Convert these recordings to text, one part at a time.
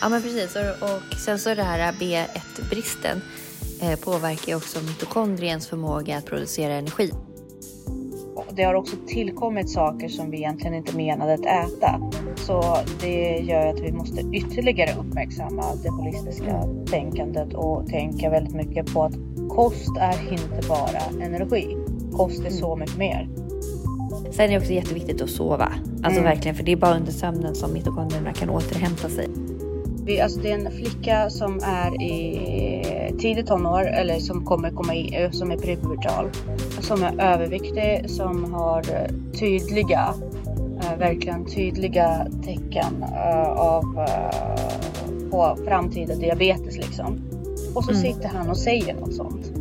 Ja, men precis. Och, sen så det här B1-bristen eh, påverkar ju också mitokondriens förmåga att producera energi. Det har också tillkommit saker som vi egentligen inte menade att äta. Så det gör att vi måste ytterligare uppmärksamma det holistiska tänkandet och tänka väldigt mycket på att kost är inte bara energi. Kost är så mycket mer. Sen är det också jätteviktigt att sova. Alltså verkligen, för det är bara under sömnen som mitokondrierna kan återhämta sig. Vi, alltså det är en flicka som är i tidigt tonår eller som kommer komma i, som är prepubertal. Som är överviktig, som har eh, tydliga, eh, verkligen tydliga tecken eh, av eh, på framtida diabetes liksom. Och så sitter han och säger något sånt.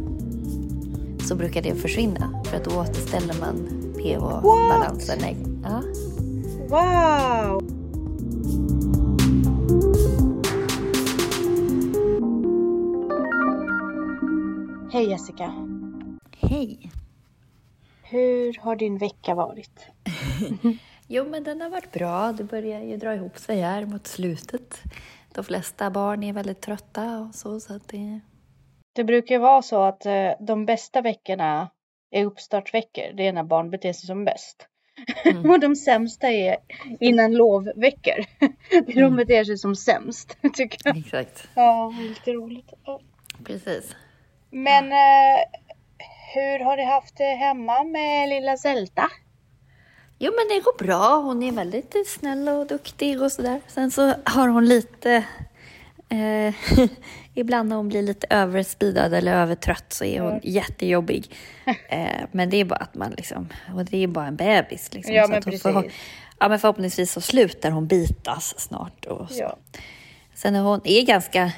Så brukar det försvinna för att då återställer man pH-balansen. Nej. Ja. Wow! Hej Jessica! Hej! Hur har din vecka varit? Jo, men den har varit bra. Det börjar ju dra ihop sig här mot slutet. De flesta barn är väldigt trötta och så, så att det... Det brukar ju vara så att eh, de bästa veckorna är uppstartsveckor. Det är när barn beter sig som bäst. Mm. och de sämsta är innan lovveckor. De beter sig som sämst, tycker jag. Exakt. Ja, lite roligt. Ja. Precis. Men eh, hur har du haft det hemma med lilla Zelda? Jo, men det går bra. Hon är väldigt snäll och duktig och sådär. Sen så har hon lite... Eh, ibland när hon blir lite överspeedad eller övertrött så är hon jättejobbig. Eh, men det är bara att man liksom... Och det är bara en bebis. Liksom, Ja, så men precis. får- ja, men förhoppningsvis så slutar hon bitas snart. Och så. Ja. Sen är hon är ganska...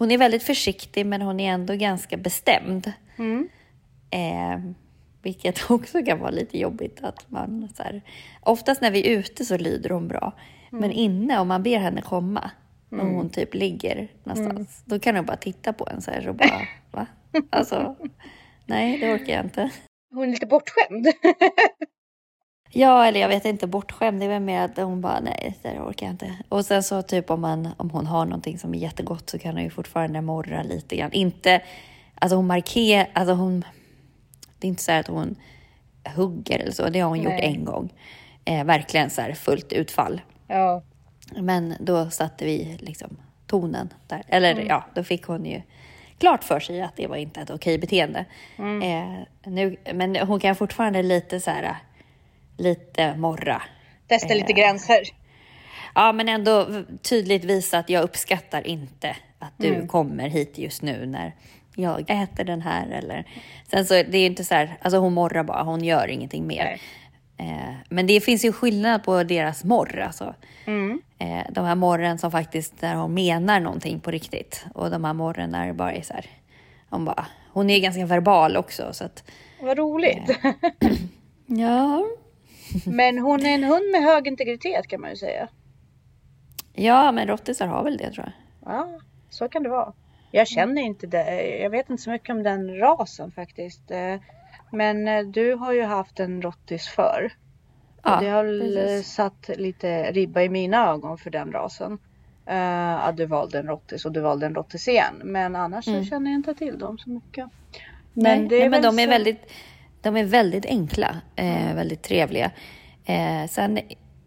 Hon är väldigt försiktig men hon är ändå ganska bestämd. Mm. Eh, vilket också kan vara lite jobbigt. att man så här, Oftast när vi är ute så lyder hon bra. Mm. Men inne, om man ber henne komma, och hon typ ligger någonstans, Mm. då kan hon bara titta på en så här och bara, va? Alltså, nej, det orkar jag inte. Hon är lite bortskämd. Ja, eller jag vet inte, bortskämd. Det väl mer att hon bara, nej, det orkar jag inte. Och sen så typ om, man, om hon har någonting som är jättegott så kan hon ju fortfarande morra lite grann. Inte, alltså hon markerar, alltså hon, det är inte så här att hon hugger eller så. Det har hon gjort Nej. en gång. Eh, verkligen så här fullt utfall. ja. Men då satte vi liksom tonen där. Eller Mm. ja, då fick hon ju klart för sig att det var inte ett okej beteende. Mm. Eh, nu, men hon kan fortfarande lite så här, lite morra. Testa lite gränser. Ja, men ändå tydligt visa att jag uppskattar inte att du Mm. kommer hit just nu när jag äter den här. Eller... Sen så det är inte så här, alltså hon morrar bara, hon gör ingenting mer. Eh, men det finns ju skillnad på deras morr. Alltså. Mm. Eh, de här morren som faktiskt, där hon menar någonting på riktigt. Och de här morren när det bara är så här, hon bara, hon är ganska verbal också. Så att, Vad roligt. ja, Men hon är en hund med hög integritet kan man ju säga. ja, men rottisar har väl det tror jag. Ja, så kan det vara. Jag känner inte det. Jag vet inte så mycket om den rasen faktiskt. Eh, Men eh, du har ju haft en rottis förr. Ja, det har väl satt lite ribba i mina ögon för den rasen. Uh, att du valde en rottis och du valde en rottis igen. Men annars så känner jag inte till dem så mycket. Men Mm. Nej, är men de är, så- väldigt, de är väldigt enkla, eh, väldigt trevliga. Eh, sen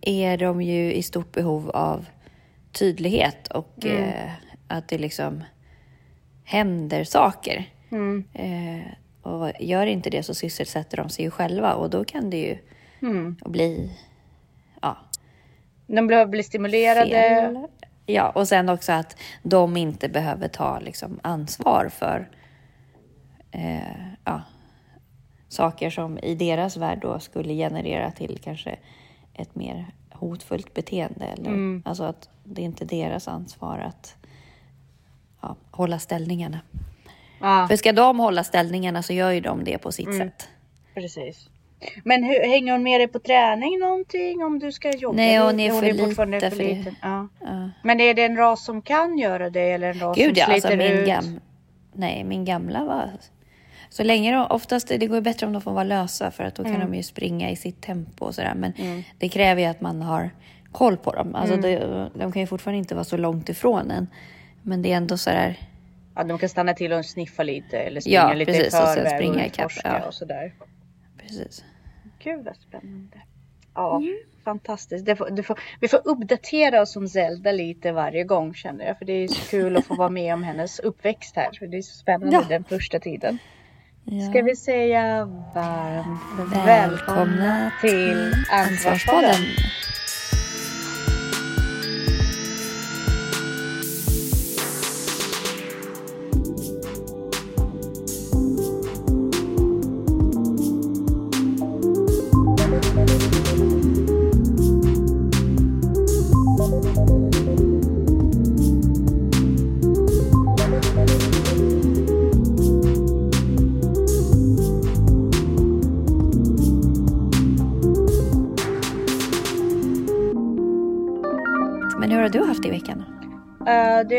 är de ju i stort behov av tydlighet och eh, att det liksom händer saker. Mm. Eh, och gör inte det så sysselsätter de sig ju själva och då kan det ju Mm. bli ja, De behöver bli stimulerade. fel. Ja, och sen också att de inte behöver ta liksom, ansvar för eh, saker som i deras värld då skulle generera till kanske ett mer hotfullt beteende. Eller, Mm. Alltså att det är inte deras ansvar att ja, hålla ställningarna. Ja, För ska de hålla ställningarna så gör ju de det på sitt Mm. sätt. precis. Men hur, hänger hon med dig på träning någonting om du ska jobba? Nej, hon är för fortfarande lite för för liten. Ja. Ja. Men är det en ras som kan göra det eller en ras Gud som ja, sliter alltså min, ut? gam... Nej, min gamla var... Så länge de, oftast, det går ju bättre om de får vara lösa för att då kan Mm. de ju springa i sitt tempo och sådär. Men det kräver ju att man har koll på dem. Alltså de, de kan ju fortfarande inte vara så långt ifrån en. Men det är ändå så där. Ja, de kan stanna till och sniffa lite eller springa Ja, lite precis, i och sen förväg springa ikapp, utforska ja. och sådär. Precis. Gud vad spännande. Ja, fantastiskt. Det får, det får, vi får uppdatera oss om Zelda lite varje gång känner jag. För det är så kul att få vara med om hennes uppväxt här. För det är så spännande Ja. den första tiden. Ja. Ska vi säga varmt välkomna Välkomna till Ansvarspodden.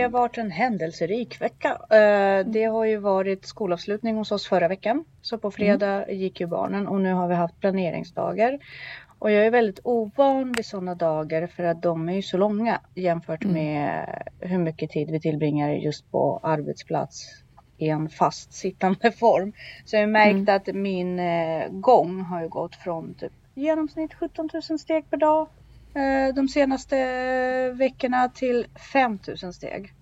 Har varit en händelserik vecka. Eh, det har ju varit skolavslutning hos oss förra veckan. Så på fredag gick ju barnen och nu har vi haft planeringsdagar. Och jag är väldigt ovan vid sådana dagar för att de är ju så långa jämfört med hur mycket tid vi tillbringar just på arbetsplats i en fast sittande form. Så jag märkt att min eh, gång har ju gått från typ genomsnitt 17 000 steg per dag de senaste veckorna till 5 000 steg.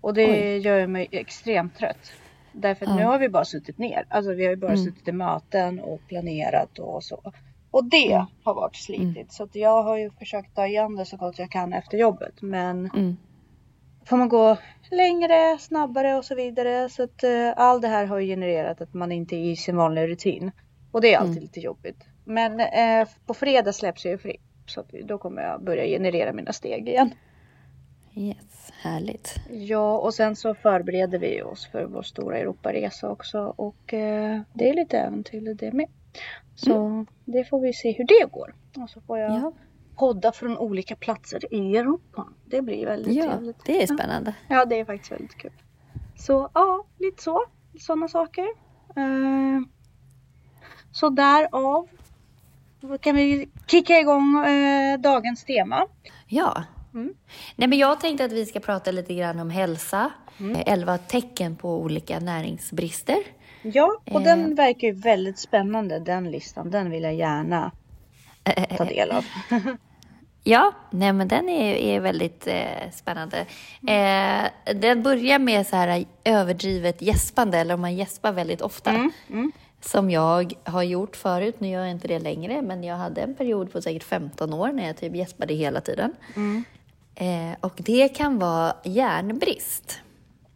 Och det Oj. gör mig extremt trött. Därför att Ja. nu har vi bara suttit ner. Alltså vi har ju bara Mm. suttit i möten och planerat och så. Och det Mm. har varit slitigt. Så att jag har ju försökt ta igen det så gott jag kan efter jobbet. Men Mm. får man gå längre, snabbare och så vidare. Så att eh, allt det här har genererat att man inte är i sin vanliga rutin. Och det är alltid Mm. lite jobbigt. Men eh, på fredag släpps jag ju fri. Så då kommer jag börja generera mina steg igen. Yes, härligt. Ja, och sen så förbereder vi oss för vår stora Europaresa också. Och eh, det är lite äventyr det med. Så det får vi se hur det går. Och så får jag Ja, podda från olika platser i Europa. Det blir väldigt ja trevligt. det är spännande. Ja, det är faktiskt väldigt kul. Så ja, lite så. Sådana saker. Eh, så därav då kan vi kicka igång eh, dagens tema. Ja. Mm. Nej, men jag tänkte att vi ska prata lite grann om hälsa. Mm. Eh, Elva tecken på olika näringsbrister. Ja, och Eh. den verkar ju väldigt spännande den listan. Den vill jag gärna ta del av. Ja, nej men den är, är väldigt eh, spännande. Eh, den börjar med så här överdrivet gäspande, eller om man gäspar väldigt ofta. Mm, mm. Som jag har gjort förut. Nu gör jag inte det längre, men jag hade en period på säkert 15 år när jag typ gäspade hela tiden. Mm. Eh, och det kan vara järnbrist.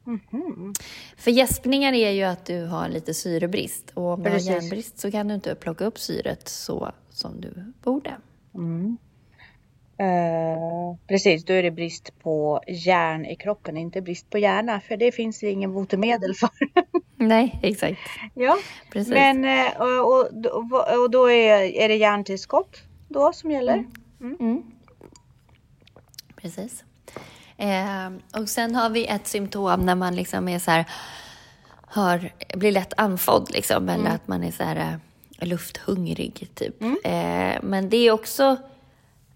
Mhm. För gäspningar är ju att du har lite syrebrist. Och om du har järnbrist så kan du inte plocka upp syret så som du borde. Mm. Eh, precis, då är det brist på järn i kroppen, inte brist på hjärna. För det finns det ingen botemedel för. Nej, exakt. ja, Precis. men eh, och, och, och då är, är det järntillskott då som gäller. Mm. Precis. Eh, och sen har vi ett symptom när man liksom är så här, har, blir lätt andfådd liksom, eller att man är så här eh, lufthungrig typ. Eh, men det är också,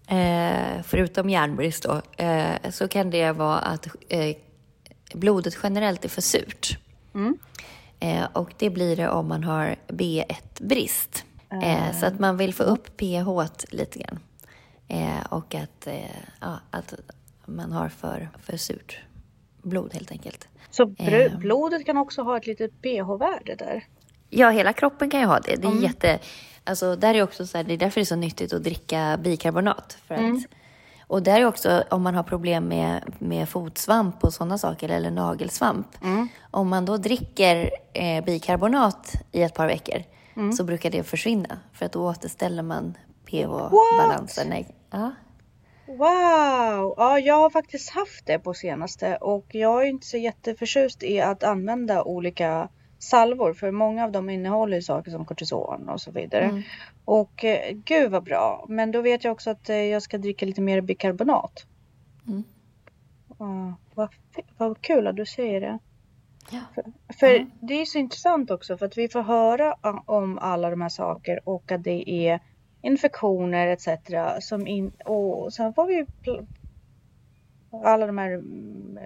eh, förutom järnbrist då, eh, så kan det vara att eh, blodet generellt är för surt. Mm. Eh, och det blir det om man har B1-brist. Eh, så att man vill få upp pH lite grann. Eh, och att, ja, att man har för, för surt blod helt enkelt. Så blodet kan också ha ett litet pH-värde där. Ja, hela kroppen kan ju ha det. Det är Mm. jätte... Alltså, där är också så här, det är därför det är så nyttigt att dricka bikarbonat. För att, Mm. Och där är också om man har problem med, med fotsvamp och sådana saker, eller nagelsvamp. Mm. Om man då dricker eh, bikarbonat i ett par veckor Mm. så brukar det försvinna. För att då återställer man pH-balansen. Ja. Wow! Ja, jag har faktiskt haft det på senaste och jag är inte så jätteförtjust i att använda olika salvor för många av dem innehåller saker som kortison och så vidare. Mm. Och eh, gud vad bra! Men då vet jag också att eh, jag ska dricka lite mer bikarbonat. Mm. Ja, vad, vad kul att du säger det. Ja. För, för Ja. det är så intressant också för att vi får höra a- om alla de här saker och att det är infektioner etc. Som in, och sen får vi alla de här mm,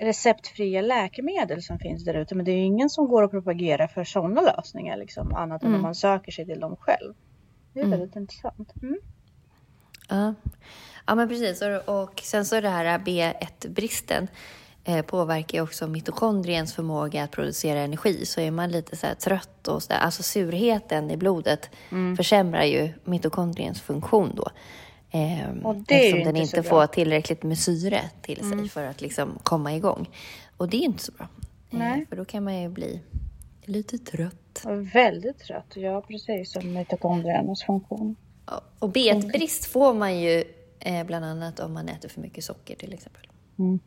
receptfria läkemedel som finns där ute. Men det är ju ingen som går och propagerar för sådana lösningar liksom annat än om man söker sig till dem själv. Det är mm. väldigt intressant. Mm. Ja. ja, men precis. Och, och sen så det här B1-bristen eh, påverkar ju också mitokondriens förmåga att producera energi. Så är man lite så trött och så där, alltså surheten i blodet mm. försämrar ju mitokondriens funktion då. Eh, och det eftersom den inte får tillräckligt med syre till sig mm. för att liksom komma igång. Och det är inte så bra. Eh, för då kan man ju bli lite trött. Väldigt trött, ja precis som mitokondriernas funktion. Och B1-brist får man ju eh, bland annat om man äter för mycket socker till exempel. Mm.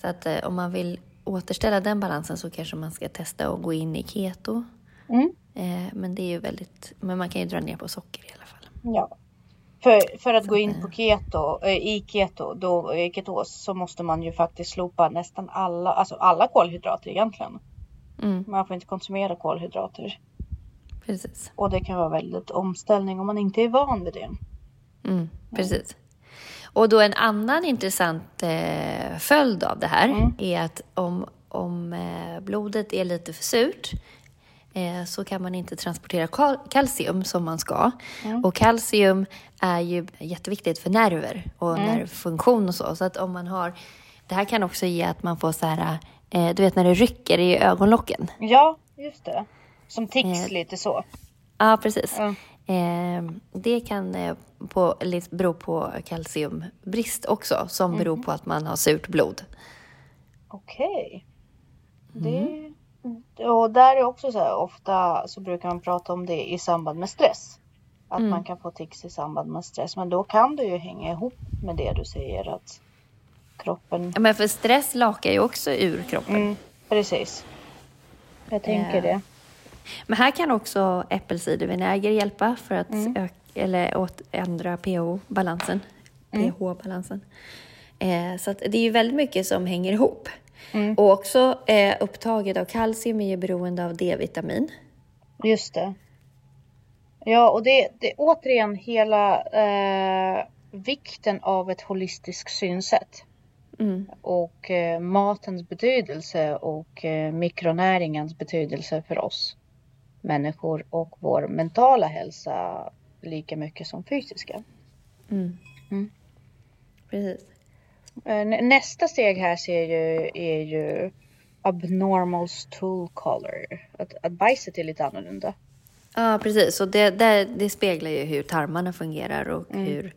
Så att eh, om man vill återställa den balansen så kanske man ska testa att gå in i keto. Mm. Eh, men det är ju väldigt, men man kan ju dra ner på socker i alla fall. Ja. För, för att gå in på keto, äh, i keto, då, ketos, så måste man ju faktiskt slopa nästan alla, alltså alla kolhydrater egentligen. Mm. Man får inte konsumera kolhydrater. Precis. Och det kan vara väldigt omställning om man inte är van vid det. Mm, precis. Och då en annan intressant eh, följd av det här mm. är att om, om eh, blodet är lite för surt eh, så kan man inte transportera kal kalcium som man ska. Mm. Och kalcium är ju jätteviktigt för nerver och mm. nervfunktion och så. Så att om man har, det här kan också ge att man får så här, eh, du vet när det rycker i ögonlocken. Ja, just det. Som tics eh, lite så. Ja, precis. Mm. Eh, det kan eh, på, bero på kalciumbrist också, som mm. beror på att man har surt blod. Okej. Okay. Mm. Och där är också så här, ofta så brukar man prata om det i samband med stress. Att mm. man kan få tics i samband med stress. Men då kan det ju hänga ihop med det du säger att kroppen... Ja, men för stress lakar ju också ur kroppen. Mm, precis. Jag tänker eh. det. Men här kan också äppelcidervinäger hjälpa för att mm. öka, eller åt, ändra pH-balansen. Mm. pH-balansen. Eh, så det är ju väldigt mycket som hänger ihop. Mm. Och också eh, upptaget av kalcium är ju beroende av D-vitamin. Just det. Ja, och det, är återigen hela eh, vikten av ett holistiskt synsätt. Mm. Och eh, matens betydelse och eh, mikronäringens betydelse för oss människor och vår mentala hälsa lika mycket som fysiska. Mm. Mm. Precis. Eh, nästa steg här ser ju, är ju abnormal stool color. Att, att bajset är lite annorlunda. Ja, precis. Och det, det, det speglar ju hur tarmarna fungerar och mm. hur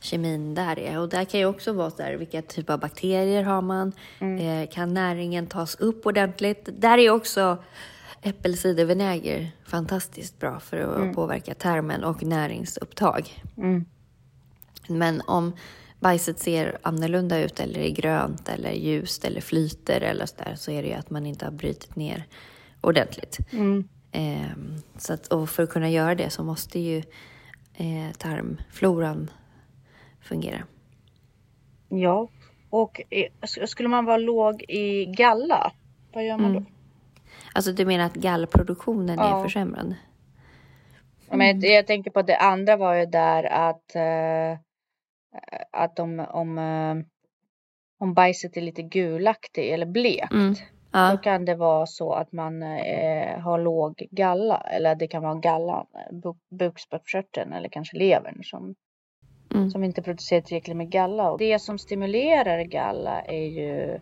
kemin där är. Och där kan ju också vara så här, vilka typer av bakterier har man? Mm. Eh, kan näringen tas upp ordentligt? Där är också äppelcidervinäger fantastiskt bra för att mm. påverka tarmen och näringsupptag. Mm. Men om bajset ser annorlunda ut eller är grönt eller ljust eller flyter eller så där så är det ju att man inte har brutit ner ordentligt. Mm. Eh, så att, och för att kunna göra det så måste ju eh, tarmfloran fungera. Ja, och skulle man vara låg i galla, vad gör man mm. då? Alltså du menar att gallproduktionen ja. är försämrad? Mm. Men jag tänker på det andra var ju där att, uh, att om, om, uh, om bajset är lite gulaktigt eller blekt. Mm. Ja. Då kan det vara så att man uh, har låg galla eller det kan vara gallan, bukspottkörteln eller kanske levern som, mm. som inte producerar tillräckligt med galla. Och det som stimulerar galla är ju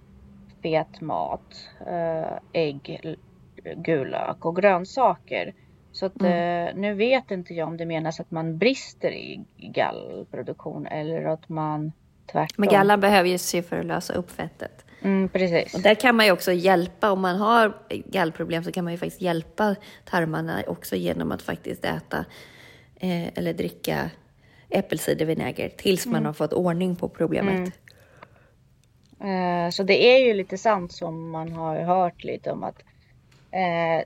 fet mat, ägg, gulök och grönsaker. Så att, mm. eh, nu vet inte jag om det menas att man brister i gallproduktion eller att man tvärtom. Men gallan behöver ju se för att lösa upp fettet. Mm, precis. Och där kan man ju också hjälpa, om man har gallproblem så kan man ju faktiskt hjälpa tarmarna också genom att faktiskt äta eh, eller dricka äppelcidervinäger tills mm. man har fått ordning på problemet. Mm. Eh, så det är ju lite sant som man har hört lite om att eh,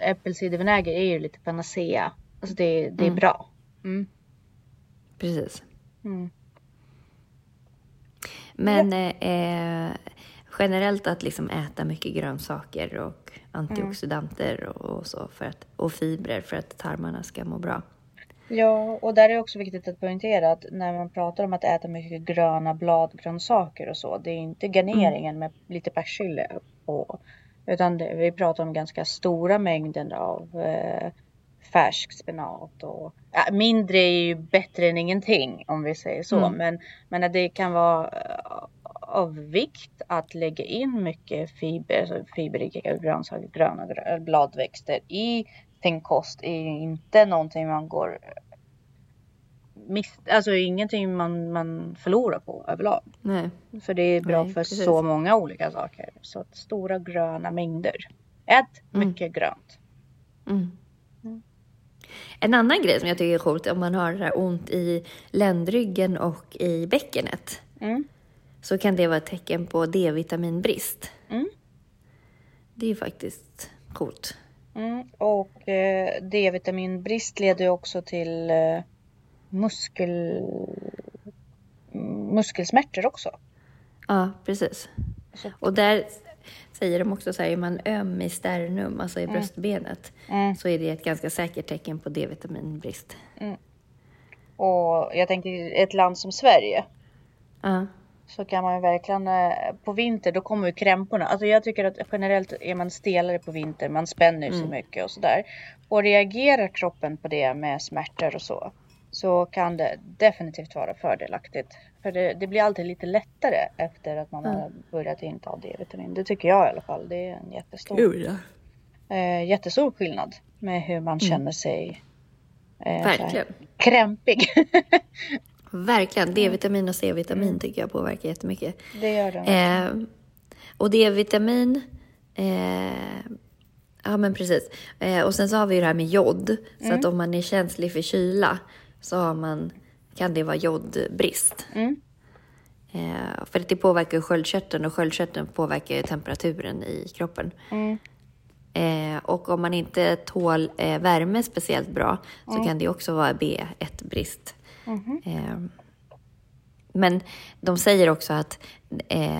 äppelcidervinäger är ju lite panacea. Alltså det, det är mm. bra. Mm. Precis. Mm. Men eh, generellt att liksom äta mycket grönsaker och antioxidanter och, och så för att, och fibrer för att tarmarna ska må bra. Ja, och där är det också viktigt att poängtera att när man pratar om att äta mycket gröna bladgrönsaker och så, det är inte garneringen med lite persille på. Utan det, vi pratar om ganska stora mängder av eh, färsk spenat och ja, mindre är ju bättre än ingenting om vi säger så. Mm. Men, men det kan vara eh, av vikt att lägga in mycket fiber, alltså fiberrika grönsaker, gröna grö- bladväxter i sin kost är ju inte någonting man går miss, alltså ingenting man, man förlorar på överlag. Nej. För det är bra Nej, för precis. så många olika saker. Så att stora gröna mängder. Ät Mm. mycket grönt. Mm. Mm. En annan grej som jag tycker är coolt om man har det här ont i ländryggen och i bäckenet Mm. så kan det vara ett tecken på D-vitaminbrist. Mm. Det är faktiskt coolt. Och eh, D-vitaminbrist leder ju också till eh, muskel, muskelsmärtor också. Ja, precis. Och där säger de också så här, är man öm i sternum, alltså i bröstbenet, Mm. så är det ett ganska säkert tecken på D-vitaminbrist. Och jag tänker ett land som Sverige Ja, så kan man ju verkligen eh, på vinter då kommer ju krämporna. Alltså jag tycker att generellt är man stelare på vinter, man spänner sig mycket och sådär. Och reagerar kroppen på det med smärtor och så. Så kan det definitivt vara fördelaktigt. För det, det blir alltid lite lättare efter att man har börjat inta D-vitamin. Det tycker jag i alla fall. Det är en jättestor, ja. eh, jättestor skillnad med hur man känner sig eh, Verkligen. krämpig. Verkligen. D-vitamin och C-vitamin tycker jag påverkar jättemycket. det gör det. Eh, och D-vitamin, eh, ja men precis. Eh, och sen så har vi ju det här med jod. Så att om man är känslig för kyla så har man, kan det vara jodbrist. Mm. Eh, för det påverkar sköldkörteln och sköldkörteln påverkar temperaturen i kroppen. Mm. Eh, och om man inte tål eh, värme speciellt bra så kan det också vara B1-brist. Eh, men de säger också att eh,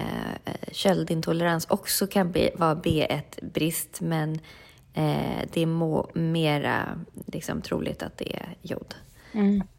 köldintolerans också kan bli, vara B1-brist men eh, det är må, mera liksom, troligt att det är jod.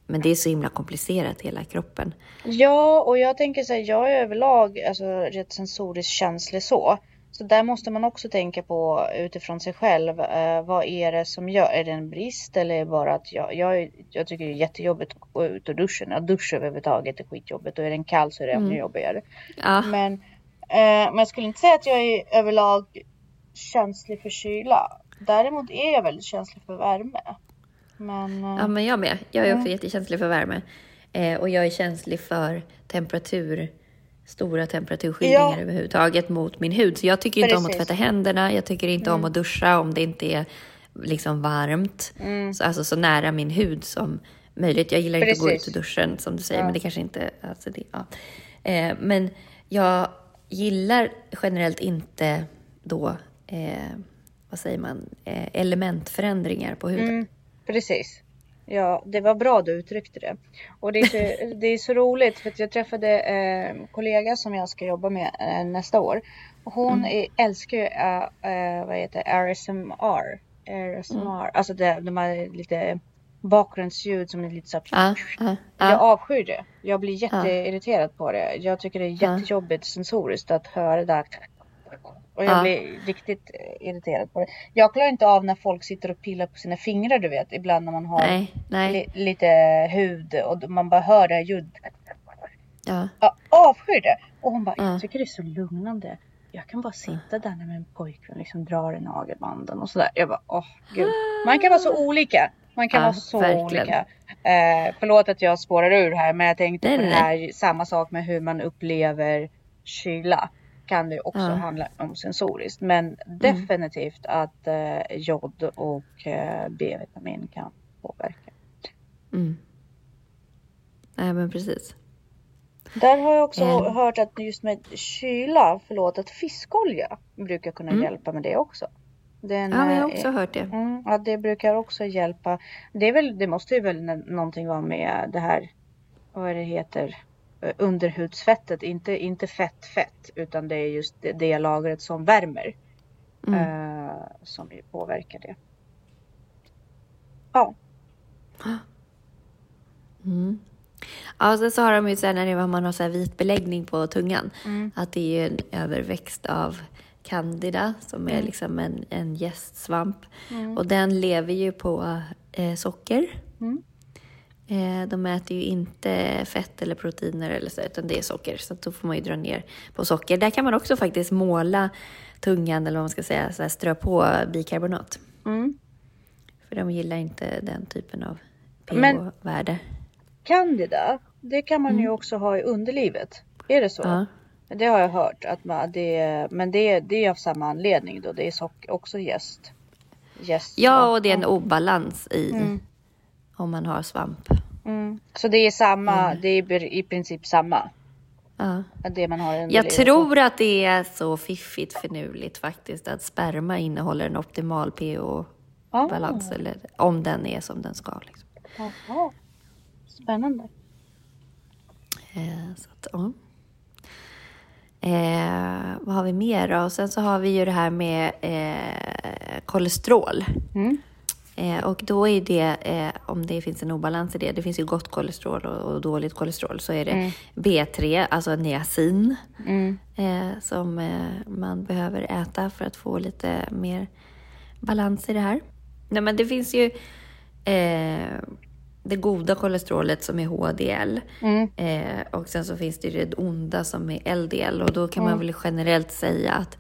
Men det är så himla komplicerat hela kroppen. Ja, och jag tänker så här, jag är överlag alltså, rätt sensoriskt känslig så. Så där måste man också tänka på utifrån sig själv. Eh, vad är det som gör? Är det en brist eller är det bara att jag, jag, jag tycker det är jättejobbigt att gå ut ur duschen. Att duscha överhuvudtaget är skitjobbigt och är den kall så är det ännu jobbigare. Ja, Men, eh, men jag skulle inte säga att jag är överlag känslig för kyla. Däremot är jag väldigt känslig för värme. Men eh, ja men jag med. Jag är också jättekänslig för värme. Eh, och jag är känslig för temperatur, stora temperaturskillningar Ja. överhuvudtaget mot min hud. Så jag tycker inte om att Precis. tvätta händerna, jag tycker inte om att duscha om det inte är liksom varmt. Mm. Så, alltså så nära min hud som möjligt. Jag gillar inte att gå ut Precis. ur duschen som du säger, Ja. men det kanske inte... Alltså det, ja. eh, men jag gillar generellt inte då, eh, vad säger man, eh, elementförändringar på huden. Mm, precis. Ja, det var bra du uttryckte det. Och det är så, det är så roligt för att jag träffade eh, en kollega som jag ska jobba med eh, nästa år. Hon är, älskar ju eh, eh, vad heter RSMR. RSMR. Alltså det, de här lite bakgrundsljud som är lite så här, Ja, ja, Jag ja. avskyr det. Jag blir jätteirriterad på det. Jag tycker det är jättejobbigt sensoriskt att höra det där. Och jag Ja. blir riktigt eh, irriterad på det. Jag klarar inte av när folk sitter och pillar på sina fingrar du vet. Ibland när man har Nej, nej. li- lite hud och man bara hör det här ljudet. Ja. Jag avskyr det. Och hon bara, Ja. jag tycker det är så lugnande. Jag kan bara sitta där när min pojkvän liksom drar i nagelbanden och sådär. Jag bara, åh gud. Man kan vara så olika. Man kan Ja, vara så verkligen. olika. Eh, förlåt att jag spårar ur här men jag tänkte Nej, på det här, samma sak med hur man upplever kyla. Kan det också Ja. Mm. handla om sensoriskt. Men definitivt att eh, jod och eh, B-vitamin kan påverka. Mm. Nej, men precis. Där har jag också Mm. hört att just med kyla, förlåt, att fiskolja brukar kunna hjälpa med det också. Den, Mm. Ja, jag har eh, också hört det. Mm, ja, det brukar också hjälpa. Det, är väl, det måste ju väl nå- någonting vara med det här, vad är det heter, underhudsfettet, inte, inte fett fett utan det är just det, det lagret som värmer. Mm. Eh, som påverkar det. Ja. Mm. Ja, sen så har de ju så här, när man har så vit beläggning på tungan, Mm. att det är ju en överväxt av candida som är liksom en, en gästsvamp. Och den lever ju på eh, socker. Mm. Eh, de äter ju inte fett eller proteiner eller så, utan det är socker. Så då får man ju dra ner på socker. Där kan man också faktiskt måla tungan, eller vad man ska säga, så här, strö på bikarbonat. Mm. För de gillar inte den typen av pH-värde. Candida, det kan man ju också ha i underlivet. Är det så? Ja. Det har jag hört. Att man, det, men det, det är av samma anledning då. Det är sock, också gäst. gäst Ja, och det är en obalans i Mm. Om man har svamp. Mm. Så det är samma, det är i princip samma. Ja. Det man har Jag tror att det är så fiffigt finurligt faktiskt att sperma innehåller en optimal pH-balans. Ah. Eller om den är som den ska. Liksom. Spännande. Eh, så att, ja. eh, vad har vi mer då? Och sen så har vi ju det här med eh, kolesterol. Mm. Eh, och då är det, eh, om det finns en obalans i det, det finns ju gott kolesterol och, och dåligt kolesterol, så är det B3, alltså niacin, Mm. eh, som eh, man behöver äta för att få lite mer balans i det här. Nej, men det finns ju eh, det goda kolesterolet som är HDL. Mm. Eh, och sen så finns det ju det onda som är LDL. Och då kan man väl generellt säga att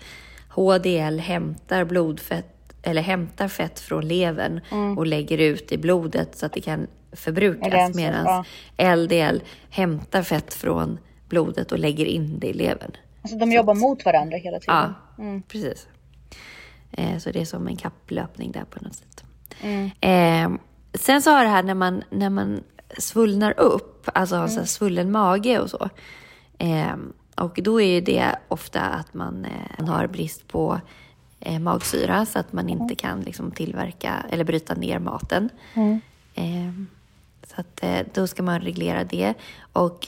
HDL hämtar blodfett eller hämtar fett från levern och lägger ut i blodet så att det kan förbrukas. Medan LDL hämtar fett från blodet och lägger in det i levern. Alltså de jobbar mot varandra hela Ja, tiden. precis. Eh, så det är som en kapplöpning där på något sätt. Mm. Eh, sen så har det här när man, när man svullnar upp, alltså har så här svullen mage och så. Eh, och då är det ofta att man, eh, man har brist på eh, magsyra så att man inte kan liksom, tillverka eller bryta ner maten. Eh, så att, eh, då ska man reglera det. Och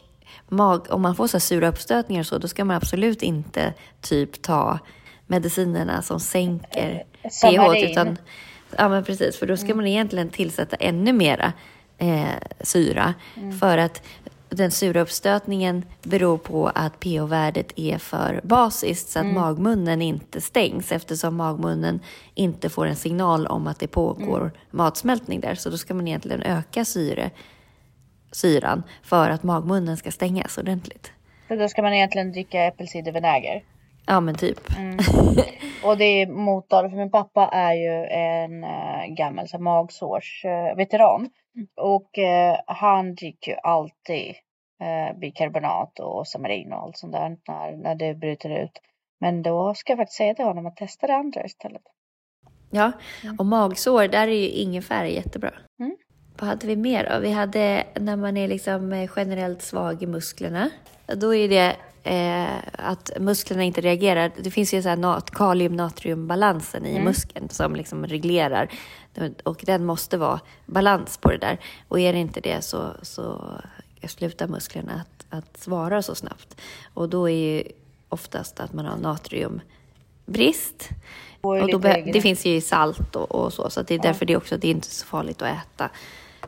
mag, om man får så sura uppstötningar så, då ska man absolut inte typ ta medicinerna som sänker pH. Utan, ja, men precis. För då ska man egentligen tillsätta ännu mera eh, syra. För att den sura uppstötningen beror på att pH-värdet är för basiskt så att magmunnen inte stängs eftersom magmunnen inte får en signal om att det pågår matsmältning där. Så då ska man egentligen öka syre, syran för att magmunnen ska stängas ordentligt. Så då ska man egentligen dricka äppelcidervinäger. Ja men typ. Och det är motor, för min pappa är ju en äh, gammal så här, magsårsveteran. Och eh, han dricker ju alltid äh, bikarbonat och samarin och allt sånt där när, när det bryter ut. Men då ska jag faktiskt säga till honom att testa det andra istället. Ja, och magsår, där är ju ingefära jättebra. Mm. Vad hade vi mer då? Vi hade när man är liksom eh, generellt svag i musklerna. Då är det eh, att musklerna inte reagerar. Det finns ju så här nat- kalium-natriumbalansen i muskeln som liksom reglerar. Och den måste vara balans på det där. Och är det inte det så, så slutar musklerna att, att svara så snabbt. Och då är ju oftast att man har natriumbrist. Och Och då det finns ju salt och, och så, så det är därför det är också det är inte så farligt att äta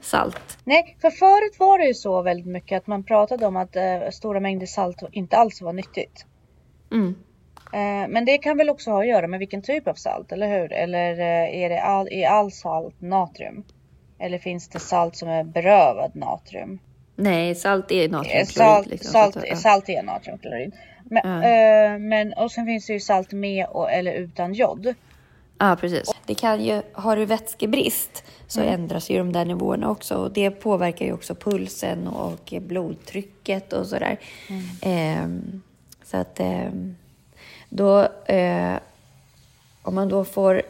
salt. Nej, för förut var det ju så väldigt mycket att man pratade om att eh, stora mängder salt inte alls var nyttigt. Mm. Eh, men det kan väl också ha att göra med vilken typ av salt, eller hur? Eller eh, är det all, är all salt natrium? Eller finns det salt som är berövad natrium? Nej, salt är Eh, natriumklorid. Salt, liksom, salt, att, ja. salt är natriumklorid. Men, eh, men och sen finns det ju salt med och, eller utan jod. Ja, precis. Det kan ju, har du vätskebrist så ändras ju de där nivåerna också och det påverkar ju också pulsen och blodtrycket och sådär. Ehm, så att ehm, då, eh, om man då får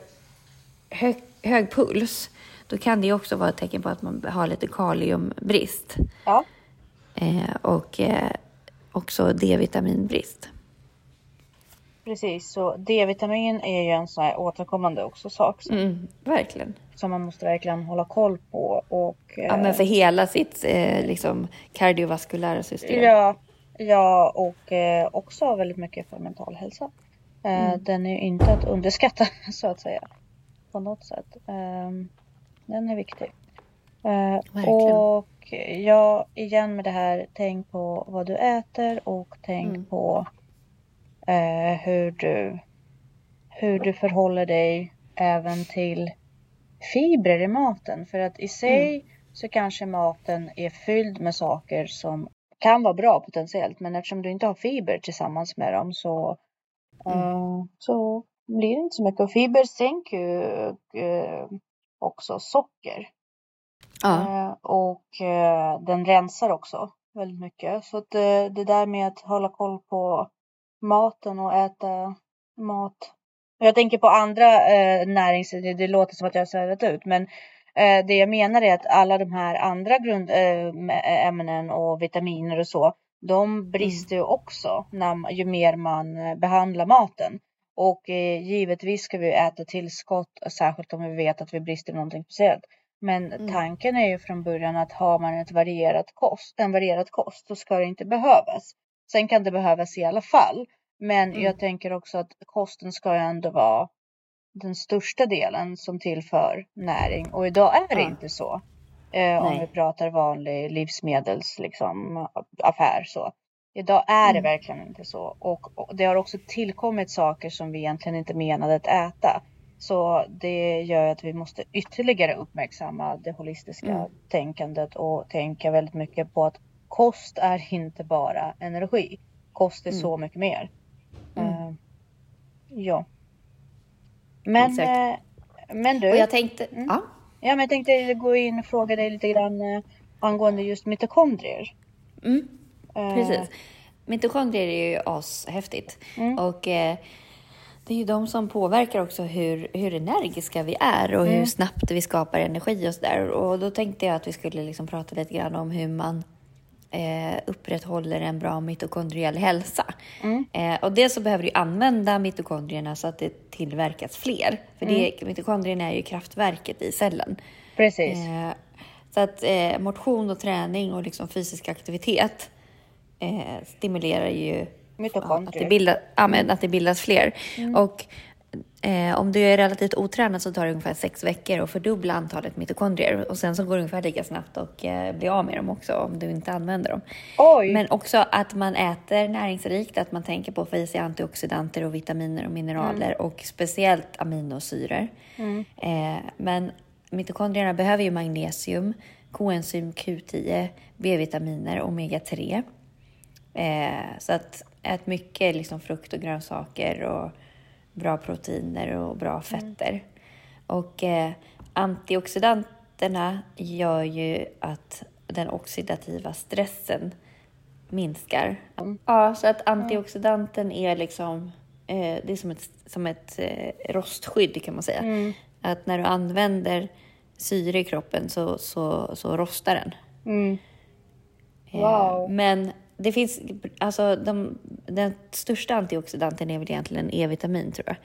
hög, hög puls, då kan det ju också vara ett tecken på att man har lite kaliumbrist Ja, eh, och eh, också D-vitaminbrist. Precis. Så D-vitamin är ju en sån här återkommande också sak som, Mm, verkligen. som man måste verkligen hålla koll på. Och, Ja, eh, men för hela sitt eh, liksom, kardiovaskulära system. Ja, Ja, och eh, också väldigt mycket för mental hälsa. Eh, Mm. Den är ju inte att underskatta så att säga. På något sätt. Eh, den är viktig. Eh, Verkligen. och ja, igen med det här, tänk på vad du äter och tänk Mm. på eh, hur, du, hur du förhåller dig även till fibrer i maten. För att i sig så kanske maten är fylld med saker som kan vara bra potentiellt. Men eftersom du inte har fiber tillsammans med dem så, eh, så blir det inte så mycket. Och fiber sänker ju eh, också socker. Ja. Eh, och eh, den rensar också väldigt mycket. Så att eh, det där med att hålla koll på maten och äta mat. Jag tänker på andra eh, närings... Det, det låter som att jag har svävat ut men eh, det jag menar är att alla de här andra grundämnen och vitaminer och så. De brister ju också när, ju mer man eh, behandlar maten. Och eh, givetvis ska vi äta tillskott, särskilt om vi vet att vi brister i någonting speciellt. Men Mm. tanken är ju från början att har man ett varierat kost, en varierad kost så ska det inte behövas. Sen kan det behövas i alla fall. Men Mm. jag tänker också att kosten ska ju ändå vara den största delen som tillför näring. Och idag är det Ja. inte så. Eh, om vi pratar vanlig livsmedels liksom, affär så. Idag är det Mm. verkligen inte så. Och, och det har också tillkommit saker som vi egentligen inte menade att äta. Så det gör att vi måste ytterligare uppmärksamma det holistiska Mm. tänkandet och tänka väldigt mycket på att kost är inte bara energi. Kost är Mm. så mycket mer. Mm. Eh, ja. Men, Exakt. eh, men du, Och jag tänkte, Mm. ja. ja, men jag tänkte gå in och fråga dig lite grann eh, angående just mitokondrier. Mm. Eh, Precis. Mitokondrier är ju ashäftigt. Mm. Och eh, det är ju de som påverkar också hur, hur energiska vi är och Mm. hur snabbt vi skapar energi och sådär. Och då tänkte jag att vi skulle liksom prata lite grann om hur man eh, upprätthåller en bra mitokondriell hälsa. Mm. Eh, och dels så behöver du använda mitokondrierna så att det tillverkas fler. För det, mitokondrierna är ju kraftverket i cellen. Precis. Eh, så att eh, motion och träning och liksom fysisk aktivitet eh, stimulerar ju att, det Mitokondrier. bilda, ja, att det bildas fler. Och eh, om du är relativt otränad så tar det ungefär sex veckor att fördubbla antalet mitokondrier. Och sen så går det ungefär lika snabbt att eh, bli av med dem också om du inte använder dem. Oj! Men också att man äter näringsrikt, att man tänker på att få i sig antioxidanter och vitaminer och mineraler och speciellt aminosyror. Mm. Eh, men mitokondrierna behöver ju magnesium, koenzym Q10, B-vitaminer, omega-3. Eh, så att ät mycket liksom frukt och grönsaker och bra proteiner och bra fetter. Och eh, antioxidanterna gör ju att den oxidativa stressen minskar. Ja, så att antioxidanten är liksom, eh, det är som ett, som ett eh, rostskydd kan man säga. Mm. Att när du använder syre i kroppen så, så, så rostar den. Mm. Eh, Wow. Men det finns, alltså de, den största antioxidanten är väl egentligen E-vitamin tror jag.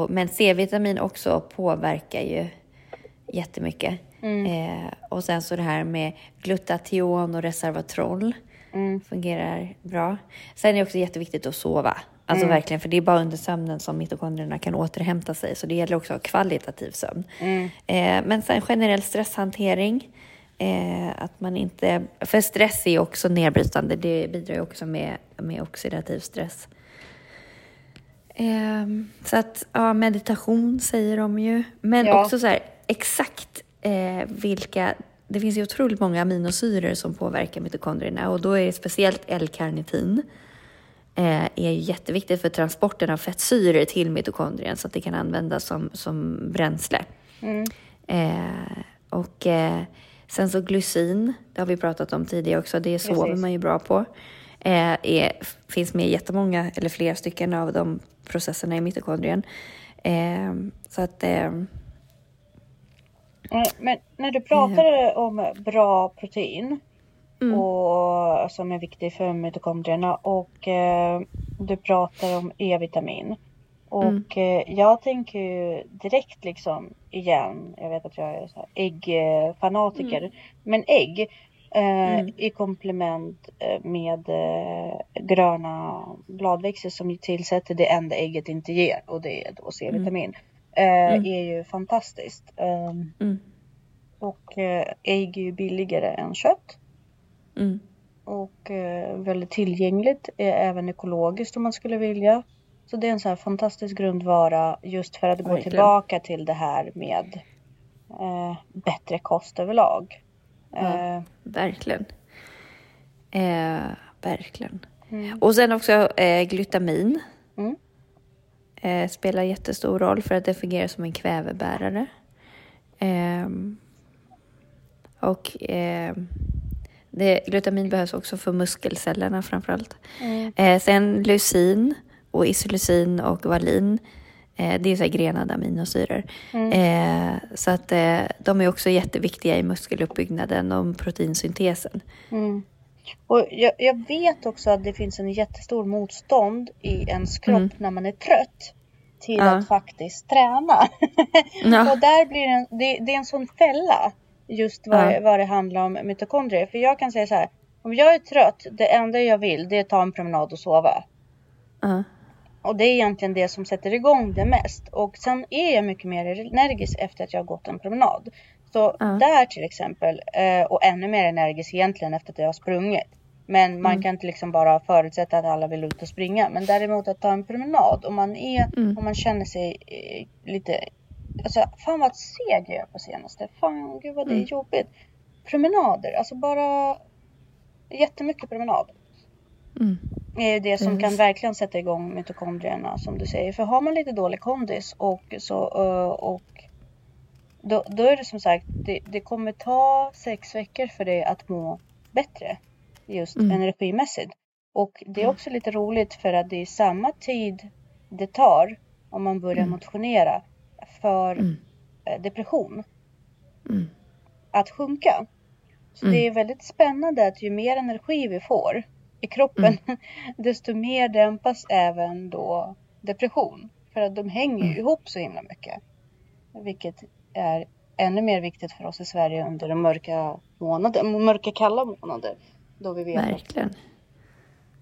Och, men C-vitamin också påverkar ju jättemycket. Mm. Eh, och sen så det här med glutation och resveratrol Mm. fungerar bra. Sen är det också jätteviktigt att sova. Alltså Mm. verkligen, för det är bara under sömnen som mitokondrierna kan återhämta sig. Så det gäller också att ha kvalitativ sömn. Mm. Eh, men sen generell stresshantering. Eh, att man inte, för stress är ju också nedbrytande. Det bidrar ju också med, med oxidativ stress. Eh, så att, ja, meditation säger de ju. Men Ja. också så här, exakt eh, vilka... Det finns ju otroligt många aminosyror som påverkar mitokondrierna och då är det speciellt L-karnitin. Eh, är ju jätteviktigt för transporten av fettsyror till mitokondrien så att det kan användas som, som bränsle. Mm. Eh, och eh, sen så glycin, det har vi pratat om tidigare också, det sover Precis. man ju bra på. Eh, är, finns med i jättemånga, eller flera stycken av de processerna i mitokondrien. Eh, så att, eh, Eh, Men när du pratade om bra protein Mm. och som är viktig för mitokondrierna och eh, du pratar om E-vitamin. Och Mm. jag tänker ju direkt liksom igen, jag vet att jag är så äggfanatiker, Mm. men ägg Eh, Mm. I komplement eh, med eh, gröna bladväxter som tillsätter det enda ägget inte ger och det är då C-vitamin. Eh, Mm. är ju fantastiskt. Ehm, Mm. och eh, ägg är ju billigare än kött. Mm. Och väldigt tillgängligt, även ekologiskt om man skulle vilja. Så det är en sån här fantastisk grundvara just för att gå Verkligen. tillbaka till det här med eh, bättre kost överlag. Ja. Eh, Verkligen. Eh, verkligen. mm, Och sen också eh, glutamin. Mm. Eh, spelar jättestor roll för att det fungerar som en kvävebärare. Ehm, och ehm, det, glutamin behövs också för muskelcellerna framförallt. mm, Eh, sen leucin och isoleucin och valin. Eh, det är så grenade aminosyror. mm, Eh, så att eh, de är också jätteviktiga i muskeluppbyggnaden och proteinsyntesen. mm. Och jag, jag vet också att det finns en jättestor motstånd i ens kropp Mm. när man är trött till Ja. att faktiskt träna. Ja. Och där blir det, en, det, det är en sån fälla just vad, Ja. vad det handlar om mitokondrier. För jag kan säga så här. Om jag är trött, det enda jag vill det är att ta en promenad och sova. Ja. Och det är egentligen det som sätter igång det mest. Och sen är jag mycket mer energisk efter att jag har gått en promenad. Så Ja. där till exempel, eh, och ännu mer energisk egentligen efter att jag har sprungit. Men man Mm. kan inte liksom bara förutsätta att alla vill ut och springa. Men däremot att ta en promenad om man, är, Mm. om man känner sig eh, lite... Alltså fan vad seg jag är på senaste. Fan gud vad det är Mm. jobbigt. Promenader, alltså bara jättemycket promenad Mm. är ju det som Mm. kan verkligen sätta igång mitokondrierna som du säger. För har man lite dålig kondis och så och då, då är det som sagt, det, det kommer ta sex veckor för dig att må bättre just Mm. energimässigt. Och det är Mm. också lite roligt för att det är samma tid det tar om man börjar Mm. motionera för Mm. eh, depression att sjunka. Så det är väldigt spännande att ju mer energi vi får i kroppen desto mer dämpas även då depression. För att de hänger Mm. ihop så himla mycket. Vilket är ännu mer viktigt för oss i Sverige under de mörka månader, mörka kalla månader. Då vi vet att, Verkligen.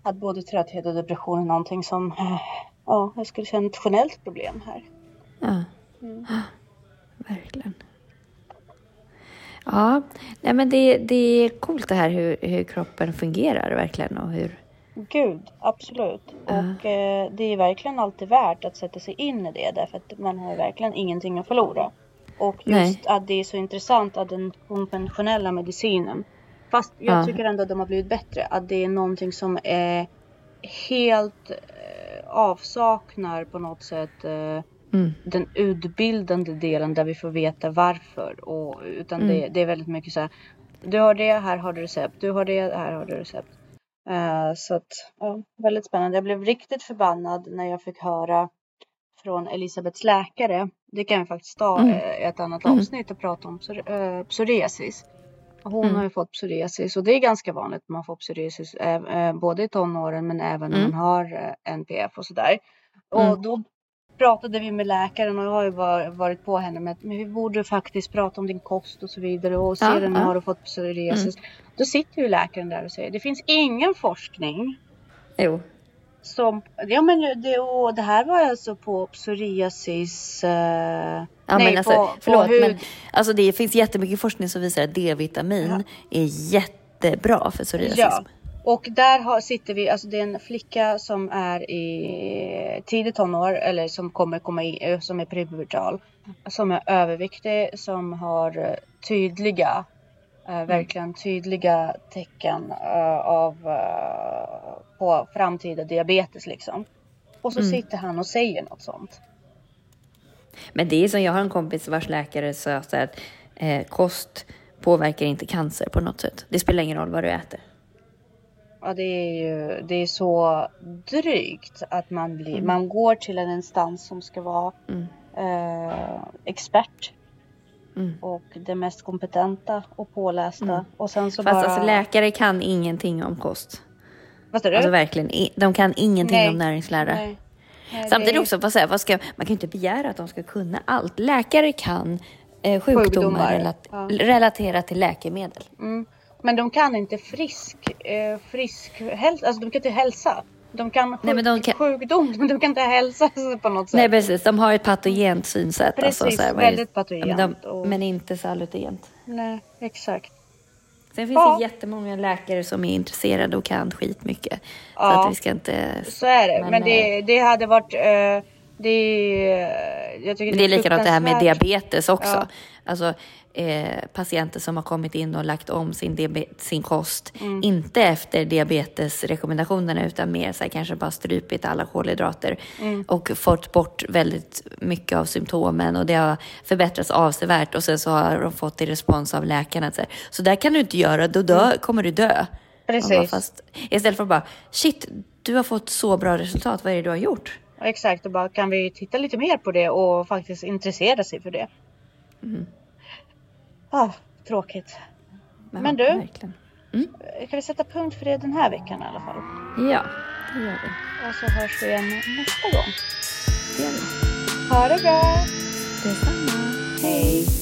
att både trötthet och depression är någonting som, ja, jag skulle säga ett nationellt problem här. Ja, Mm. verkligen. Ja, nej men det, det är coolt det här hur, hur kroppen fungerar verkligen och hur... Gud, absolut. Ja. Och eh, det är verkligen alltid värt att sätta sig in i det därför att man har verkligen ingenting att förlora. Och just Nej. att det är så intressant att den konventionella medicinen, fast jag Ja. tycker ändå att de har blivit bättre, att det är någonting som är helt eh, avsaknar på något sätt eh, Mm, den utbildande delen där vi får veta varför. Och, utan Mm. det, det är väldigt mycket så här. Du har det, här har du recept. Du har det, här har du recept. Eh, så att, ja, väldigt spännande. Jag blev riktigt förbannad när jag fick höra från Elisabeths läkare. Det kan vi faktiskt ta Mm. eh, ett annat Mm. avsnitt och prata om eh, psoriasis. Hon Mm. har ju fått psoriasis och det är ganska vanligt att man får psoriasis eh, både i tonåren men även när Mm. man har eh, NPF och sådär. Och Mm. då pratade vi med läkaren och jag har ju var- varit på henne med att men vi borde faktiskt prata om din kost och så vidare och Ja, ser du nu ja. har du fått psoriasis. Då sitter ju läkaren där och säger det finns ingen forskning jo. som, ja men det, och det här var alltså på psoriasis, eh, Ja, nej men alltså, på, förlåt, på hud. men alltså det finns jättemycket forskning som visar att D-vitamin är jättebra för psoriasis. Ja. Och där har, sitter vi, alltså det är en flicka som är i tidigt tonår eller som kommer komma i, eh, som är prepubertal. Som är överviktig, som har eh, tydliga, eh, verkligen tydliga tecken eh, av eh, på framtida diabetes liksom. Och så Mm. sitter han och säger något sånt. Men det är som jag har en kompis vars läkare sa att eh, kost påverkar inte cancer på något sätt. Det spelar ingen roll vad du äter. Ja, det är ju det är så drygt att man blir, Mm. man går till en instans som ska vara Mm. eh, expert Mm. och det mest kompetenta och pålästa. Mm. Och sen så Fast bara... alltså läkare kan ingenting om kost. Vad du? Alltså verkligen, de kan ingenting Nej. om näringslära. Nej. Nej, Samtidigt det också, vad säger, vad ska, man kan ju inte begära att de ska kunna allt. Läkare kan eh, sjukdomar, Sjukdomar, relat, ja. relatera till läkemedel. Mm. Men de kan inte frisk, eh, frisk hälsa, alltså de kan inte hälsa. De kan, sjuk, Nej, men de kan- sjukdom, men de kan inte hälsa på något sätt. Nej precis, de har ett patogent synsätt. Precis, alltså, så här, väldigt patogent Men, de, och- men inte salutogent. Nej, exakt. Sen finns Ja. det jättemånga läkare som är intresserade och kan skitmycket. Så Ja. att vi ska inte... Så är det. Men, Men, det, det hade varit... Eh, det, jag tycker det är likadant det här med diabetes också. Ja. Alltså eh, patienter som har kommit in och lagt om sin, sin kost. Mm. Inte efter diabetesrekommendationerna utan mer så här, kanske bara strupit alla kolhydrater. Mm. Och fått bort väldigt mycket av symptomen och det har förbättrats avsevärt. Och sen så har de fått i respons av läkarna. Så, här, så där kan du inte göra, då dö, kommer du dö. Mm. Precis. Fast, istället för att bara, shit, du har fått så bra resultat, vad är det du har gjort? Exakt, och bara kan vi titta lite mer på det och faktiskt intressera sig för det. Mm. Ah, tråkigt. Ja, Men du? Verkligen. Kan vi sätta punkt för det den här veckan i alla fall? Ja, det gör vi. Och så hörs vi igen nästa gång. Det gör vi. Ha det bra! Detsamma.